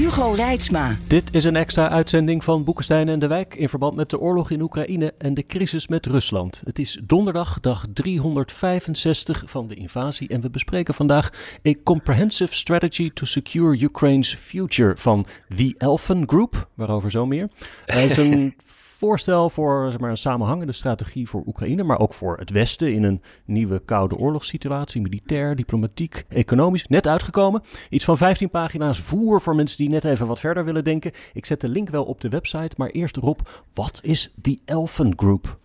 Hugo Reitsma. Dit is een extra uitzending van Boekenstein en de Wijk in verband met de oorlog in Oekraïne en de crisis met Rusland. Het is donderdag, dag 365 van de invasie en we bespreken vandaag A Comprehensive Strategy to Secure Ukraine's Future van The Elfen Group, waarover zo meer. Het is een voorstel voor zeg maar, een samenhangende strategie voor Oekraïne, maar ook voor het Westen in een nieuwe koude oorlogssituatie, militair, diplomatiek, economisch. Net uitgekomen. Iets van 15 pagina's voer voor mensen die net even wat verder willen denken. Ik zet de link wel op de website, maar eerst Rob, wat is die Elfen Group?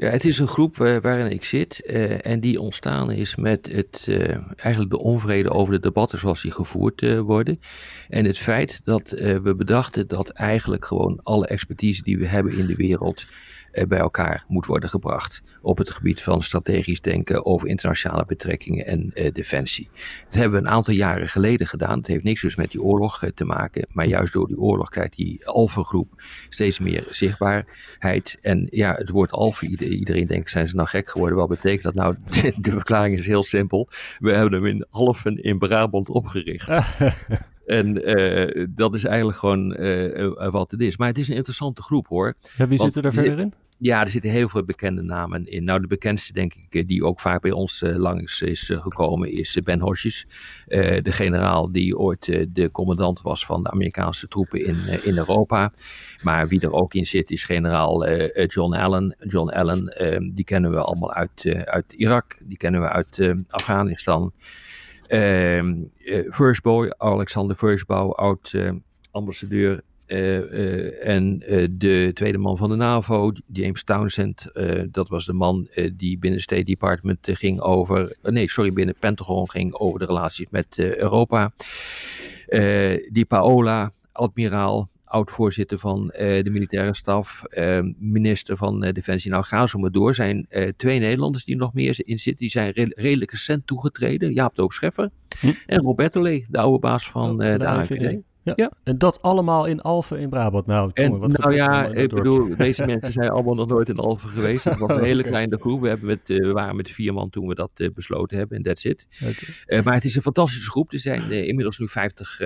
Ja, het is een groep uh, waarin ik zit uh, en die ontstaan is met het, uh, eigenlijk de onvrede over de debatten zoals die gevoerd worden. En het feit dat we bedachten dat eigenlijk gewoon alle expertise die we hebben in de wereld eh, bij elkaar moet worden gebracht op het gebied van strategisch denken over internationale betrekkingen en uh, defensie. Dat hebben we een aantal jaren geleden gedaan. Het heeft niks dus met die oorlog uh, te maken, maar juist door die oorlog krijgt die Alpha-groep steeds meer zichtbaarheid. En ja, het woord Alpha, iedereen denkt, zijn ze nou gek geworden? Wat betekent dat nou? De, de verklaring is heel simpel. We hebben hem in Alphen in Brabant opgericht. En uh, dat is eigenlijk gewoon uh, wat het is. Maar het is een interessante groep hoor. Ja, wie zitten er verder in? Ja, er zitten heel veel bekende namen in. Nou, de bekendste, denk ik, die ook vaak bij ons uh, langs is gekomen, is Ben Hodges. de generaal die ooit de commandant was van de Amerikaanse troepen in, in Europa. Maar wie er ook in zit, is generaal John Allen. John Allen, ehm, die kennen we allemaal uit, uit Irak, die kennen we uit Afghanistan. Uh, Firstbow, Alexander Firstbow, oud uh, ambassadeur. Uh, en de tweede man van de NAVO, James Townsend, dat was de man die binnen State Department ging over, nee, sorry, binnen Pentagon ging over de relaties met Europa. die Paola, admiraal, oud-voorzitter van uh, de militaire staf, uh, minister van uh, Defensie. Nou, ga zo maar door. zijn twee Nederlanders die nog meer in zitten. Die zijn re redelijk recent toegetreden. Jaap Doop Scheffer hm. en Roberto Lee, de oude baas van de, de AVD. Ja. ja. En dat allemaal in Alphen in Brabant. Nou, en, wat nou ja, ik bedoel, deze mensen zijn allemaal nog nooit in Alphen geweest. Het was een hele okay. kleine groep. We, hebben met, uh, we waren met vier man toen we dat uh, besloten hebben en that's it. Okay. Uh, maar het is een fantastische groep. Er zijn inmiddels nu 50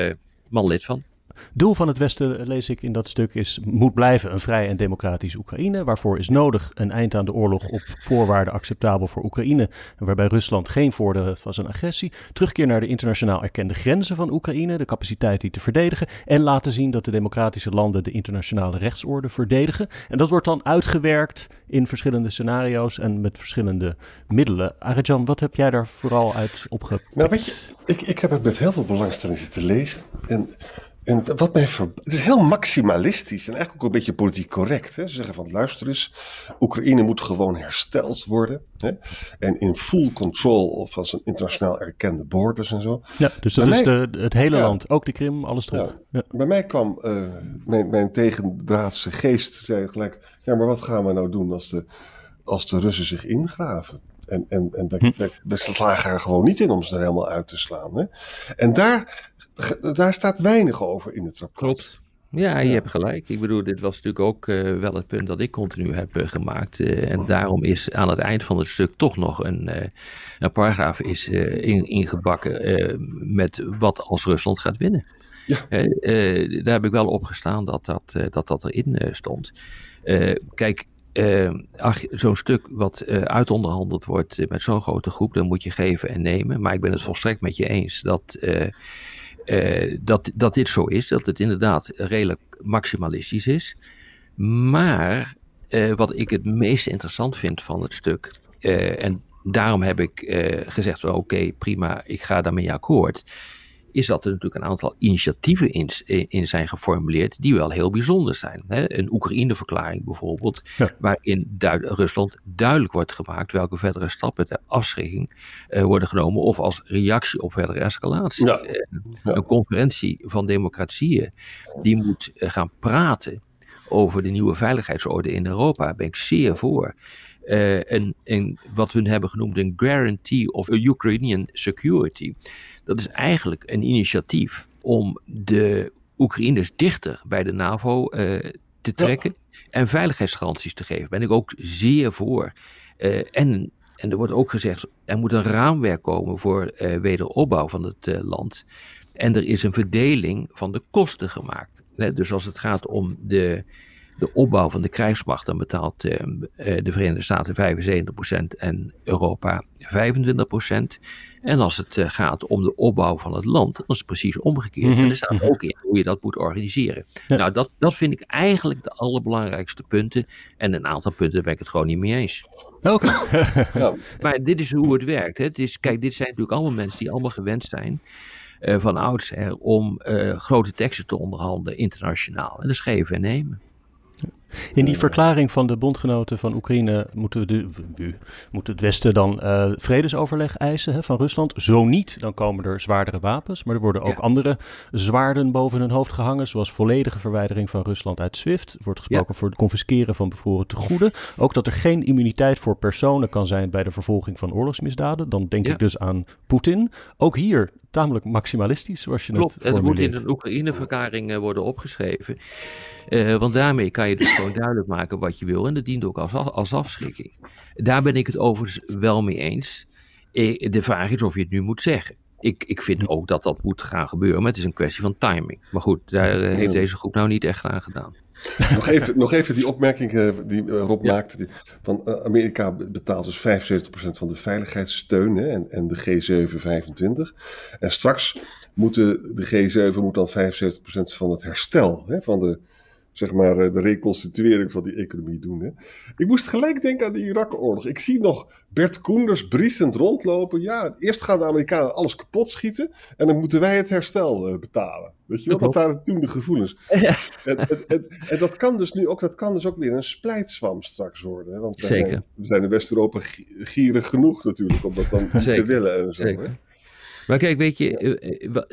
man lid van. Doel van het Westen, lees ik in dat stuk, is moet blijven een vrij en democratisch Oekraïne. Waarvoor is nodig een eind aan de oorlog op voorwaarden acceptabel voor Oekraïne. Waarbij Rusland geen voordeel heeft van zijn agressie. Terugkeer naar de internationaal erkende grenzen van Oekraïne, de capaciteit die te verdedigen. En laten zien dat de democratische landen de internationale rechtsorde verdedigen. En dat wordt dan uitgewerkt in verschillende scenario's en met verschillende middelen. Arjan, wat heb jij daar vooral uit opgepikt? Nou, weet je, ik, ik heb het met heel veel belangstelling zitten lezen. En en wat mij ver... Het is heel maximalistisch en eigenlijk ook een beetje politiek correct. Hè? Ze zeggen van luister eens, Oekraïne moet gewoon hersteld worden. Hè? En in full control van zijn internationaal erkende borders en zo. Ja, dus dat is de, het hele ja, land, ook de Krim, alles terug. Ja. Ja. Bij mij kwam uh, mijn, mijn tegendraadse geest, zei gelijk, ja maar wat gaan we nou doen als de, als de Russen zich ingraven? En, en, en we, hm. slagen er gewoon niet in om ze er helemaal uit te slaan. Hè? En daar, daar staat weinig over in het rapport. Klopt. Ja, je ja. hebt gelijk. Ik bedoel, dit was natuurlijk ook uh, wel het punt dat ik continu heb uh, gemaakt. Uh, en daarom is aan het eind van het stuk toch nog een, een paragraaf is, in, ingebakken met wat als Rusland gaat winnen. Ja. daar heb ik wel op gestaan dat dat, dat, dat erin stond. kijk, uh, zo'n stuk wat uh, uitonderhandeld wordt uh, met zo'n grote groep, dan moet je geven en nemen. Maar ik ben het volstrekt met je eens dat, dat, dat dit zo is, dat het inderdaad redelijk maximalistisch is. Maar wat ik het meest interessant vind van het stuk, en daarom heb ik gezegd: oké, okay, prima, ik ga daarmee akkoord is dat er natuurlijk een aantal initiatieven in, in zijn geformuleerd die wel heel bijzonder zijn. Hè? Een Oekraïne-verklaring bijvoorbeeld, waarin Rusland duidelijk wordt gemaakt welke verdere stappen ter afschrikking uh, worden genomen of als reactie op verdere escalatie. Ja. Een conferentie van democratieën die moet gaan praten over de nieuwe veiligheidsorde in Europa, daar ben ik zeer voor. Uh, en, en, wat we hebben genoemd een Guarantee of Ukrainian Security. Dat is eigenlijk een initiatief om de Oekraïners dichter bij de NAVO uh, te trekken en veiligheidsgaranties te geven. Ben ik ook zeer voor. Uh, en, en er wordt ook gezegd, er moet een raamwerk komen voor wederopbouw van het land. En er is een verdeling van de kosten gemaakt. Dus als het gaat om de, de opbouw van de krijgsmacht, dan betaalt uh, de Verenigde Staten 75% en Europa 25%. En als het uh, gaat om de opbouw van het land, dan is het precies omgekeerd. Mm -hmm. En er staat ook in hoe je dat moet organiseren. Ja. Nou, dat, dat vind ik eigenlijk de allerbelangrijkste punten. En een aantal punten ben ik het gewoon niet mee eens. Oké. ja. Maar dit is hoe het werkt. Hè. Het is, kijk, dit zijn natuurlijk allemaal mensen die allemaal gewend zijn uh, van oudsher om uh, grote teksten te onderhandelen internationaal. En dus geven en nemen. In die verklaring van de bondgenoten van Oekraïne moeten de, moet het Westen dan uh, vredesoverleg eisen hè, van Rusland. Zo niet, dan komen er zwaardere wapens. Maar er worden ook ja. andere zwaarden boven hun hoofd gehangen, zoals volledige verwijdering van Rusland uit SWIFT. Er wordt gesproken ja. voor het confisceren van bevroren tegoeden. Ook dat er geen immuniteit voor personen kan zijn bij de vervolging van oorlogsmisdaden. Dan denk ja. ik dus aan Poetin. Ook hier tamelijk maximalistisch, zoals je Klopt, het formuleert. het moet in een Oekraïne-verklaring uh, worden opgeschreven. Uh, want daarmee kan je dus gewoon duidelijk maken wat je wil. En dat dient ook als, als afschrikking. Daar ben ik het overigens wel mee eens. Uh, de vraag is of je het nu moet zeggen. Ik, ik vind ook dat dat moet gaan gebeuren, maar het is een kwestie van timing. Maar goed, daar heeft deze groep nou niet echt aan gedaan. nog, even, nog even die opmerking uh, die Rob ja. maakte. Die, van Amerika betaalt dus 75% van de veiligheidssteun hè, en, en de G7 25. En straks moeten de G7 moet dan 75% van het herstel hè, van de zeg maar, de reconstituering van die economie doen. Hè. Ik moest gelijk denken aan de Irak-oorlog. Ik zie nog Bert Koenders briesend rondlopen. Ja, eerst gaan de Amerikanen alles kapot schieten en dan moeten wij het herstel uh, betalen. Weet je wel, dat waren toen de gevoelens. Ja. En, en, en, en, dat kan dus nu ook, dat kan dus ook weer een splijtswam straks worden. Hè? Want we Zeker. Zijn, we zijn in West-Europa gierig genoeg natuurlijk om dat dan Zeker. te willen en zo. Zeker. Hè? Maar kijk, weet je,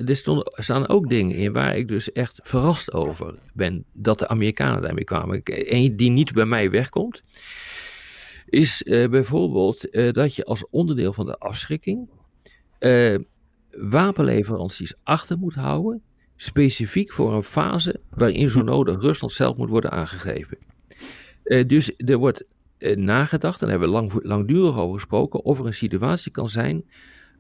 er staan ook dingen in waar ik dus echt verrast over ben dat de Amerikanen daarmee kwamen. Eén die niet bij mij wegkomt, is uh, bijvoorbeeld uh, dat je als onderdeel van de afschrikking uh, wapenleveranties achter moet houden, specifiek voor een fase waarin zo nodig Rusland zelf moet worden aangegrepen. dus er wordt nagedacht, en daar hebben we lang, langdurig over gesproken, of er een situatie kan zijn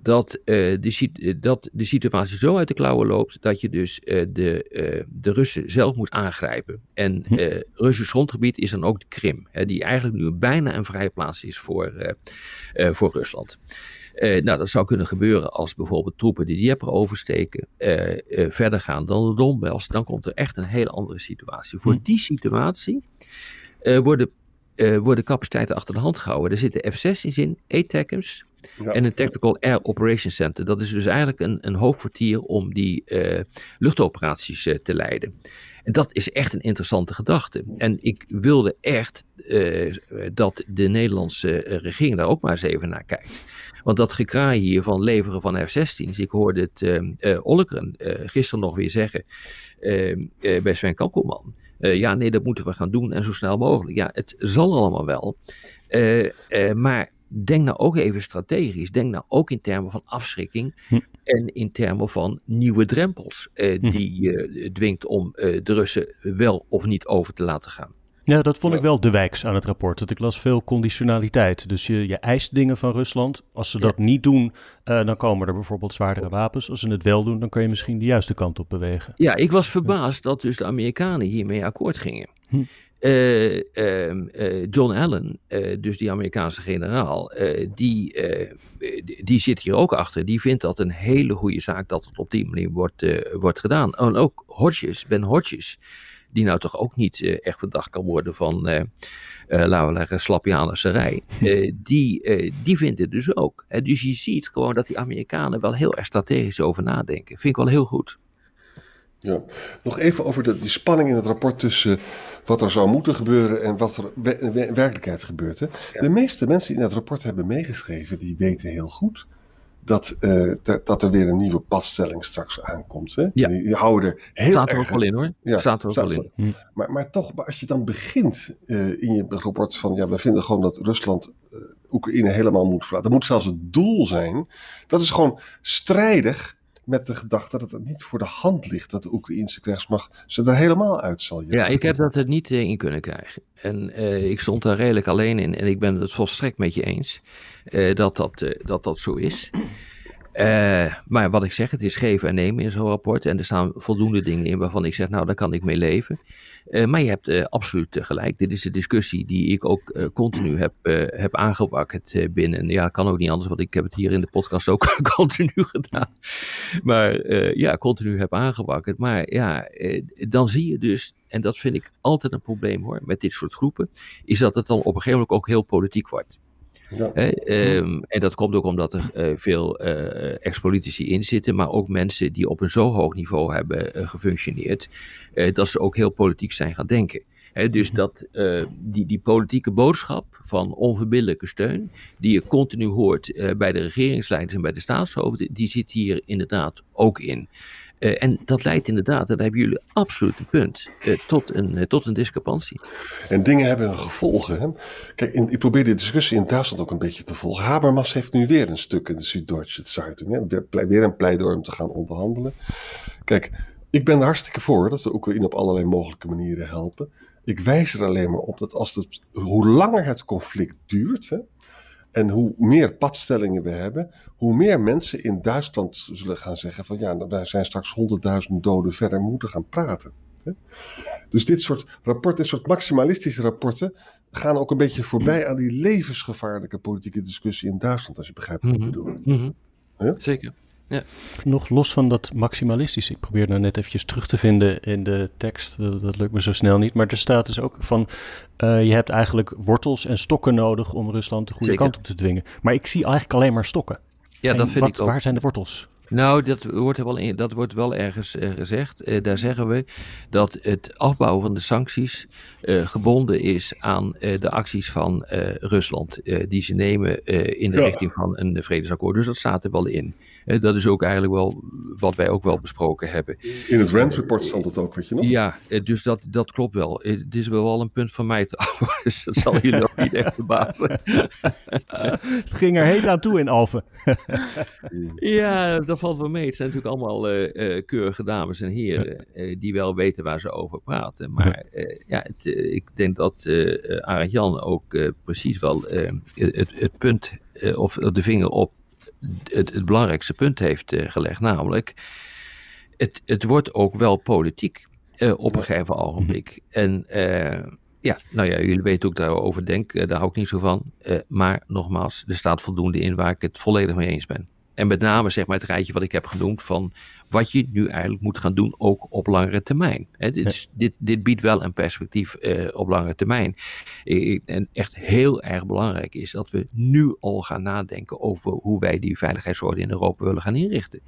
dat, uh, de, dat de situatie zo uit de klauwen loopt dat je dus uh, de, uh, de Russen zelf moet aangrijpen. En hm. Russisch grondgebied is dan ook de Krim, hè, die eigenlijk nu bijna een vrije plaats is voor, voor Rusland. nou, dat zou kunnen gebeuren als bijvoorbeeld troepen die Dnieper oversteken verder gaan dan de Donbass. Dan komt er echt een hele andere situatie. Voor hm. die situatie worden, worden capaciteiten achter de hand gehouden. Er zitten F-16's in, ATACMS, En een Tactical Air Operations Center. Dat is dus eigenlijk een, een hoofdkwartier om die uh, luchtoperaties uh, te leiden. En dat is echt een interessante gedachte. En ik wilde echt uh, dat de Nederlandse regering daar ook maar eens even naar kijkt. Want dat gekraai hier van leveren van F-16's. Ik hoorde het Ollekren gisteren nog weer zeggen bij Sven Kankelman. ja, nee, dat moeten we gaan doen en zo snel mogelijk. Ja, het zal allemaal wel. maar denk nou ook even strategisch. Denk nou ook in termen van afschrikking hm. en in termen van nieuwe drempels eh, hm. die je uh, dwingt om uh, de Russen wel of niet over te laten gaan. Ja, dat vond ik wel de wijks aan het rapport. Dat ik las veel conditionaliteit. Dus je, je eist dingen van Rusland. Als ze dat ja. niet doen, uh, dan komen er bijvoorbeeld zwaardere wapens. Als ze het wel doen, dan kan je misschien de juiste kant op bewegen. Ja, ik was verbaasd dat dus de Amerikanen hiermee akkoord gingen. Hm. Uh, uh, John Allen, uh, dus die Amerikaanse generaal, die, die zit hier ook achter. Die vindt dat een hele goede zaak dat het op die manier wordt, wordt gedaan. En ook Hodges, Ben Hodges, die nou toch ook niet echt verdacht kan worden van, laten we zeggen, slapjanerserij, die, die vindt het dus ook. dus je ziet gewoon dat die Amerikanen wel heel erg strategisch over nadenken. Vind ik wel heel goed. Ja, nog even over de, die spanning in het rapport tussen wat er zou moeten gebeuren en wat er in werkelijkheid gebeurt. Hè? De meeste mensen die in het rapport hebben meegeschreven, die weten heel goed dat, uh, dat er weer een nieuwe passtelling straks aankomt. Hè? Ja. Die, houden er heel staat er erg... ook wel in hoor. Ja, staat er ook wel in. Hm. Maar, maar toch, als je dan begint uh, in je rapport van, ja, we vinden gewoon dat Rusland uh, Oekraïne helemaal moet verlaten. Dat moet zelfs het doel zijn. Dat is gewoon strijdig met de gedachte dat het niet voor de hand ligt dat de Oekraïnse krijgsmacht ze er helemaal uit zal jagen. Ja, ik heb dat er niet in kunnen krijgen. En uh, ik stond daar redelijk alleen in en ik ben het volstrekt met je eens uh, dat, dat, dat dat zo is. Maar wat ik zeg, het is geven en nemen in zo'n rapport. En er staan voldoende dingen in waarvan ik zeg, nou, daar kan ik mee leven. Uh, maar je hebt uh, absoluut gelijk. Dit is de discussie die ik ook continu heb, heb aangewakkerd binnen. Ja, kan ook niet anders, want ik heb het hier in de podcast ook continu gedaan. Maar ja, continu heb aangewakkerd. Maar ja, dan zie je dus, en dat vind ik altijd een probleem hoor, met dit soort groepen, is dat het dan op een gegeven moment ook heel politiek wordt. Ja. Um, en dat komt ook omdat er uh, veel uh, ex-politici in zitten, maar ook mensen die op een zo hoog niveau hebben uh, gefunctioneerd, dat ze ook heel politiek zijn gaan denken. He, dus dat, die, die politieke boodschap van onverbiddelijke steun, die je continu hoort bij de regeringsleiders en bij de staatshoofden, die zit hier inderdaad ook in. Uh, en dat leidt inderdaad, dat hebben jullie absoluut een punt, uh, tot, een, uh, tot een discrepantie. En dingen hebben gevolgen. Hè? Kijk, ik probeer die discussie in Duitsland ook een beetje te volgen. Habermas heeft nu weer een stuk in de Süddeutsche Zeitung. Hè? Weer een pleidooi om te gaan onderhandelen. Kijk, ik ben er hartstikke voor dat we Oekraïne op allerlei mogelijke manieren helpen. Ik wijs er alleen maar op dat als het, hoe langer het conflict duurt, hè, en hoe meer padstellingen we hebben, hoe meer mensen in Duitsland zullen gaan zeggen van ja, wij zijn straks honderdduizend doden verder, moeten gaan praten. Dus dit soort rapporten, dit soort maximalistische rapporten, gaan ook een beetje voorbij aan die levensgevaarlijke politieke discussie in Duitsland, als je begrijpt wat ik bedoel. Mm -hmm. ja? Zeker. Ja. Nog los van dat maximalistische. Ik probeer nou net eventjes terug te vinden in de tekst. Dat, dat lukt me zo snel niet. Maar er staat dus ook van... Uh, je hebt eigenlijk wortels en stokken nodig om Rusland de goede Zeker. kant op te dwingen. Maar ik zie eigenlijk alleen maar stokken. Ja, En dat vind wat, ik ook. Waar zijn de wortels? Nou, dat wordt, wel in, dat wordt wel ergens uh, gezegd. Uh, daar zeggen we dat het afbouwen van de sancties uh, gebonden is aan de acties van Rusland. die ze nemen in de Ja. richting van een vredesakkoord. Dus dat staat er wel in. Dat is ook eigenlijk wel wat wij ook wel besproken hebben. In het Rand Report stond het ook, weet je nog? Ja, eh, dus dat, dat klopt wel. Eh, Het is wel een punt van mij te dus dat zal jullie ook niet echt verbazen. Het ging er heet aan toe in Alphen. Ja, dat valt wel mee. Het zijn natuurlijk allemaal eh, eh, keurige dames en heren eh, die wel weten waar ze over praten. Maar eh, ja, het, ik denk dat eh eh, Arend Jan ook eh, precies wel het, het punt eh, of de vinger op het, het belangrijkste punt heeft eh, gelegd. Namelijk, het, het wordt ook wel politiek eh, op een gegeven ogenblik. En eh, ja, nou ja, jullie weten ook daarover denk. daar hou ik niet zo van. Maar nogmaals, er staat voldoende in waar ik het volledig mee eens ben. En met name zeg maar het rijtje wat ik heb genoemd van wat je nu eigenlijk moet gaan doen, ook op langere termijn. Dit, dit, dit biedt wel een perspectief eh, op langere termijn. En echt heel erg belangrijk is dat we nu al gaan nadenken over hoe wij die veiligheidsorde in Europa willen gaan inrichten.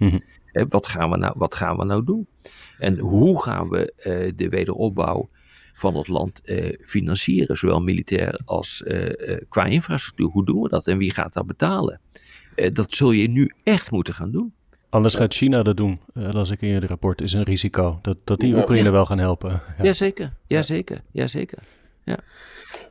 Hè, wat, gaan we nou, wat gaan we nou doen? En hoe gaan we eh, de wederopbouw van het land eh, financieren, zowel militair als qua infrastructuur? Hoe doen we dat en wie gaat dat betalen? Eh, dat zul je nu echt moeten gaan doen. Anders gaat China dat doen, eh, las ik in je rapport. Is een risico. Dat, dat die Ja. Oekraïne wel gaan helpen. Ja. Jazeker, jazeker, jazeker.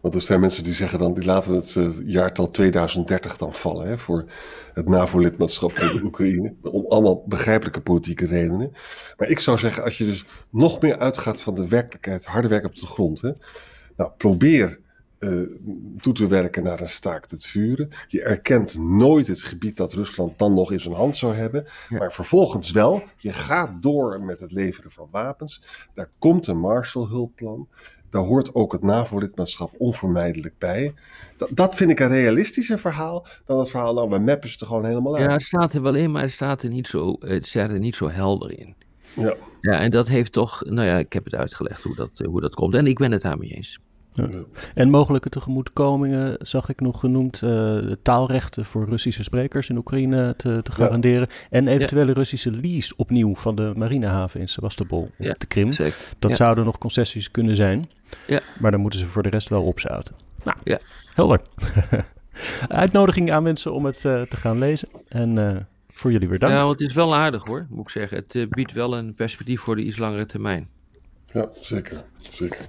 Want er zijn mensen die zeggen dan, die laten het eh, jaartal 2030 dan vallen hè, voor het NAVO-lidmaatschap van de Oekraïne. Om allemaal begrijpelijke politieke redenen. Maar ik zou zeggen, als je dus nog meer uitgaat van de werkelijkheid, harde werk op de grond. Hè, nou, probeer eh, toe te werken naar een staakt het vuren. Je erkent nooit het gebied dat Rusland dan nog in zijn hand zou hebben. Ja. Maar vervolgens wel, je gaat door met het leveren van wapens. Daar komt een Marshallhulpplan. Daar hoort ook het NAVO-lidmaatschap onvermijdelijk bij. Dat, dat vind ik een realistischer verhaal dan het verhaal, nou, we mappen ze er gewoon helemaal uit. Ja, het staat er wel in, maar het staat er niet zo, het staat er niet zo helder in. Ja. Ja, en dat heeft toch, nou ja, ik heb het uitgelegd hoe dat, hoe dat komt. En ik ben het daarmee eens. Ja. En mogelijke tegemoetkomingen zag ik nog genoemd. Uh, taalrechten voor Russische sprekers in Oekraïne te, te garanderen. Ja. En eventuele ja. Russische lease opnieuw van de marinehaven in Sebastopol op de Krim. Zeker. Dat zouden nog concessies kunnen zijn. Ja. Maar dan moeten ze voor de rest wel opzouten. Nou, ja. helder. Uitnodiging aan mensen om het uh, te gaan lezen. En uh, voor jullie weer dank. Ja, want het is wel aardig hoor, moet ik zeggen. Het uh, biedt wel een perspectief voor de iets langere termijn. Ja, zeker. zeker.